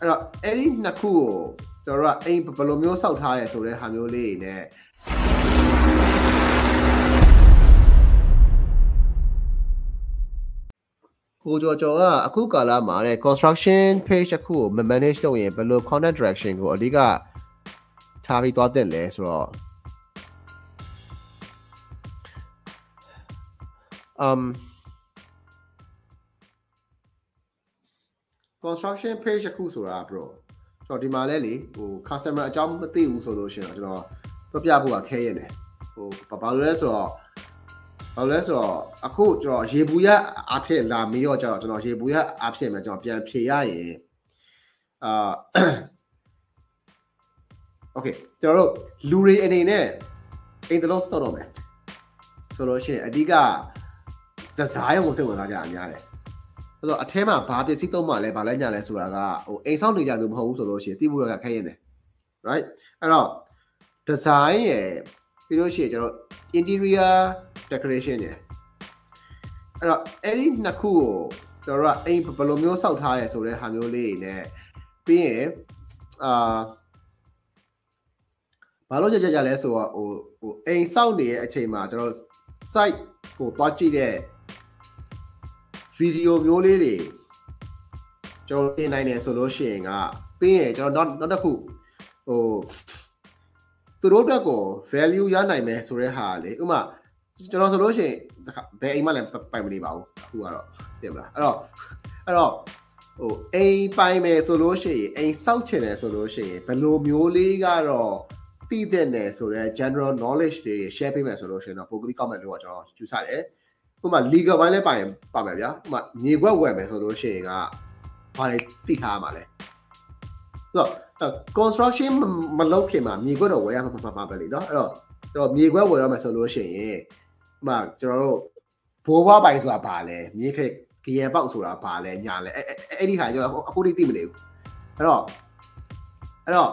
အဲ့တော့အဲ့ဒီနှစ်ခုကိုကျွန်တော်တို့ကအိမ်ဘယ်လိုမျိုးစောက်ထားရဲဆိုတဲ့ဟာမျိုးလေးတွေနဲ့ကိုကျော်ကျော်ကအခုကာလမှာတဲ့ construction page တစ်ခုကို manage လုပ်ရင်ဘယ်လို content direction ကိုအဓိကထားပြီးသွားတဲ့လဲဆိုတော့ um construction page တစ်ခုဆိုတာ bro ကျွန်တော်ဒီမှာလဲလေဟို customer အကြောင်းမသိဘူးဆိုလို့ရှိရင်တော့ကျွန်တော်ပြပြဖို့ကခဲရနေဟိုဘာလို့လဲဆိုတော့ဘာလို့လဲဆိုတော့အခုကျွန်တော်ရေဘူးရအဖြစ်လာမေးတော့ကျွန်တော်ကျွန်တော်ရေဘူးရအဖြစ်မှာကျွန်တော်ပြန်ဖြေရရင်အာ Okay ကျွန်တော်တို့လူတွေအနေနဲ့အိမ်တလုံးစောက်တော့မယ်ဆိုလို့ရှိရင်အဓိကဒီဇိုင်းကိုစိတ်ဝင်စားကြအများတယ် အဲ့တော့အထဲမှာဘာပစ္စည်းသုံးမှလဲဘာလဲညာလဲဆိုတာကဟိုအိမ်ဆောက်နေကြသူမဟုတ်ဘူးဆိုလို့ရှိရင်တိဖို့ရကခဲရင်တယ် right အဲ့တော့ design ရယ်ပြီးလို့ရှိရင်ကျွန်တော် interior decoration ရယ်အဲ့တော့အဲ့ဒီနှစ်ခုကိုကျွန်တော်တို့ကအိမ်ဘယ်လိုမျိုးစောက်ထားရဲဆိုတဲ့ဟာမျိုးလေးတွေနဲ့ပြီးရင်အာဘာလို့ကြကြကြလဲဆိုတော့ဟိုဟိုအိမ်စောက်နေတဲ့အချိန်မှာကျွန်တော် site ကိုသွားကြည့်တဲ့ ဗီဒီယိုမျိုးလေးတွေကျွန်တော်တင်နိုင်တယ်ဆိုလို့ရှိရင်ကပြီးရင်ကျွန်တော်နောက်နောက်တစ်ခုဟိုသူတို့အတွက်ကို value ရနိုင်မယ်ဆိုတဲ့ဟာလေဥပမာကျွန်တော်ဆိုလို့ရှိရင်ဘယ်အိမ်မှလည်းပိုင်မနေပါဘူးအခုကတော့တင်မလားအဲ့တော့အဲ့တော့ဟိုအိမ်ပိုင်မယ်ဆိုလို့ရှိရင်အိမ်စောက်ချင်တယ်ဆိုလို့ရှိရင်ဘယ်လိုမျိုးလေးကတော့သိတဲ့နယ်ဆိုတော့ general knowledge တွေ share ပေးမယ်ဆိုလို့ရှိရင်တော့ပိုပြီးကောက်မယ်လို့ကျွန်တော်ယူဆတယ် ဥပမာ legal ဘိုင်းလည်းပါရင်ပါမယ်ဗျာဥပမာမြေခွက်ဝယ်မယ်ဆိုလို့ရှိရင်ကဘာတွေသိထားမှာလဲဆိုတော့ construction မလုပ်ခင်မှာမြေခွက်တော့ဝယ်ရမှာပါပါပဲလေเนาะအဲ့တော့ကျွန်တော်မြေခွက်ဝယ်ရမယ်ဆိုလို့ရှိရင်ဥပမာကျွန်တော်တို့ဘိုးဘွားပိုင်ဆိုတာဘာလဲမြေခက်ကရေပေါက်ဆိုတာဘာလဲညာလဲအဲ့အဲ့ဒီဟာကျွန်တော်အခုတိသိမနေဘူးအဲ့တော့အဲ့တော့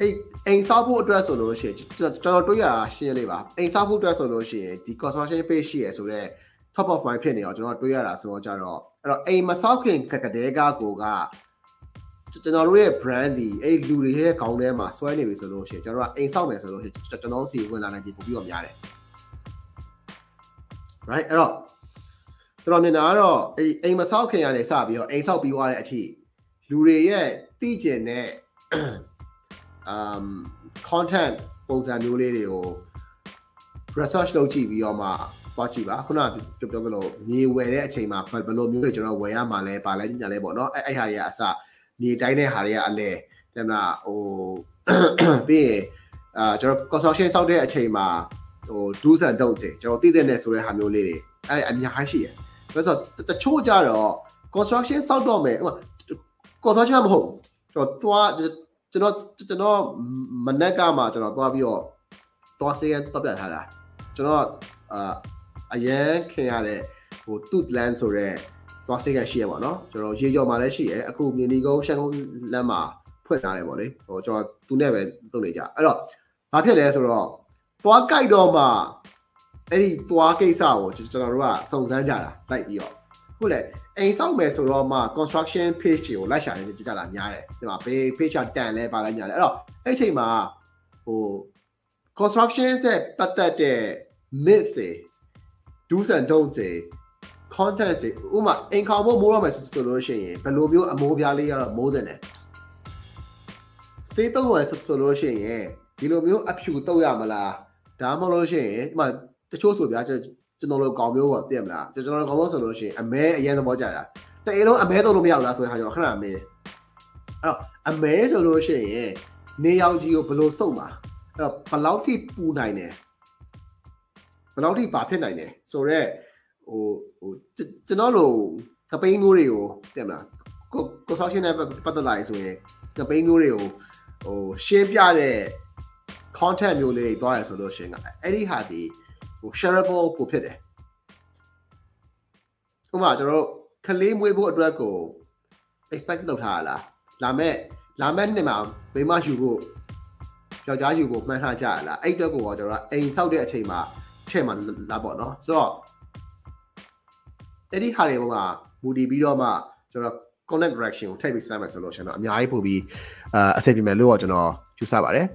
အဲ့အိမ်ဆောက်ဖို့အတွက်ဆိုလို့ရှိရင်ကျွန်တော်တွေးရရှင်းလေးပါအိမ်ဆောက်ဖို့အတွက်ဆိုလို့ရှိရင်ဒီ construction page ရှိရဆိုတော့ top of mind ဖြစ်နေအောင်ကျွန်တော်တွေးရတာဆိုတော့ကြတော့အဲ့တော့အိမ်မဆောက်ခင်ကကတဲ့ကကိုကကျွန်တော်တို့ရဲ့ brand ဒီအဲ့လူတွေရဲ့ခေါင်းထဲမှာဆွဲနေပြီဆိုလို့ရှိရင်ကျွန်တော်ကအိမ်ဆောက်မယ်ဆိုလို့ရှိရင်ကျွန်တော်စီဝင်လာနိုင်ကြပို့ပြီးတော့များတယ် right အဲ့တော့ကျွန်တော်မြင်တာကတော့အဲ့ဒီအိမ်မဆောက်ခင်ကနေစပြီးတော့အိမ်ဆောက်ပြီးသွားတဲ့အထိလူတွေရဲ့သိကျင်တဲ့ um content ပုံစံမျိုးလေးတွေကို research လုပ်ကြည့်ပြီးတော့မှသွားကြည့်ပါခုနကပြောပြောသလိုမြေဝယ်တဲ့အချိန်မှာဘယ်လိုမျိုးတွေကျွန်တော်ဝယ်ရမှာလဲပါလဲညာလဲပေါ့နော်အဲ့အဲ့ဟာတွေကအစမြေတိုင်းတဲ့ဟာတွေကအလဲတဲ့မလားဟိုပြီးရင်အာကျွန်တော် construction ဆောက်တဲ့အချိန်မှာဟို do's and don'ts ကျွန်တော်သိတဲ့နဲ့ဆိုတဲ့ဟာမျိုးလေးတွေအဲ့အများကြီးရှိတယ်ဆိုတော့တချို့ကြတော့ construction ဆောက်တော့မယ်ဥပမာ construction မဟုတ်ကျွန်တော်သွား ကျွန်တော်ကျွန်တော်မနက်ကမှကျွန်တော်သွားပြီးတော့သွားစေးတော့ပြထားတာကျွန်တော်အာအရန်ခင်ရတဲ့ဟို tooth land ဆိုတဲ့သွားစေးကရှိရပါတော့ကျွန်တော်ရေကျော်မှာလည်းရှိရအခုမြင်းဒီကုန်းရှန်ကုန်းလမ်းမှာဖွင့်ထားတယ်ပေါ့လေဟိုကျွန်တော်သူနဲ့ပဲလုပ်နေကြအဲ့တော့ဘာဖြစ်လဲဆိုတော့သွားကြိုက်တော့မှအဲ့ဒီသွားကိစ္စကိုကျွန်တော်တို့ကစုံစမ်းကြတာလိုက်ပြီးတော့ ဟုတ်လေအိမ်ဆောက်မယ်ဆိုတော့မှ construction page ကိုလိုက်ရှာနေကြကြတာများတယ်ဒီမှာဘေး page တန်လဲပါလိုက်ညာလဲအဲ့တော့အဲ့ချိန်မှာဟို construction ဆက်ပတ်သက်တဲ့ myth တွေ do's and don'ts တွေ content တွေဥမာအိမ်ခေါင်ဖို့မိုးရမယ်ဆိုလို့ရှိရင်ဘယ်လိုမျိုးအမိုးပြားလေးကတော့မိုးတဲ့တယ်စေးတုံးရဆိုလို့ရှိရင်ဒီလိုမျိုးအဖြူတုတ်ရမလားဒါမှမဟုတ်လို့ရှိရင်ဥမာတချို့ဆိုဗျာ ကျွန်တော်တို့ကောင်မျိုးပေါ့သိရမလားကျွန်တော်တို့ကောင်မျိုးဆိုလို့ရှိရင်အမဲအရင်သဘောကျတာတအေးလုံးအမဲတော့လို့မရဘူးလားဆိုတဲ့ခါကျတော့ခဏအမဲအဲ့တော့အမဲဆိုလို့ရှိရင်နေရောင်ကြီးကိုဘယ်လိုစုပ်မှာအဲ့တော့ဘယ်လောက်ထိပူနိုင်တယ်ဘယ်လောက်ထိပါဖြစ်နိုင်တယ်ဆိုတော့ဟိုဟိုကျွန်တော်တို့ကပိန်းမျိုးတွေကိုသိရမလားကိုကိုဆောက်ရှင်းတဲ့ပတ်သက်လာရင်ဆိုရင်ကပိန်းမျိုးတွေကိုဟိုရှင်းပြတဲ့ content မျိုးလေးတွေသွားရဆိုလို့ရှိရင်အဲ့ဒီဟာဒီ ဟို shareable ပို့ဖြစ်တယ်ဥပမာကျွန်တော်တို့ကလေးမွေးဖို့အတွက်ကို expect လုပ်ထားရလားလာမဲ့လာမဲ့နှစ်မှာမိမယူဖို့ယောက်ျားယူဖို့မှန်းထားကြရလားအဲ့အတွက်ကိုကျွန်တော်ကအိမ်ဆောက်တဲ့အချိန်မှာထည့်မှာလာပေါ့နော်ဆိုတော့အဲ့ဒီဟာတွေပေါ်မှာမူတည်ပြီးတော့မှကျွန်တော် content direction ကိုထည့်ပြီးစမ်းမယ်ဆိုလို့ရှင်တော့အများကြီးပို့ပြီးအာအဆင်ပြေမယ်လို့တော့ကျွန်တော်ယူဆပါတယ်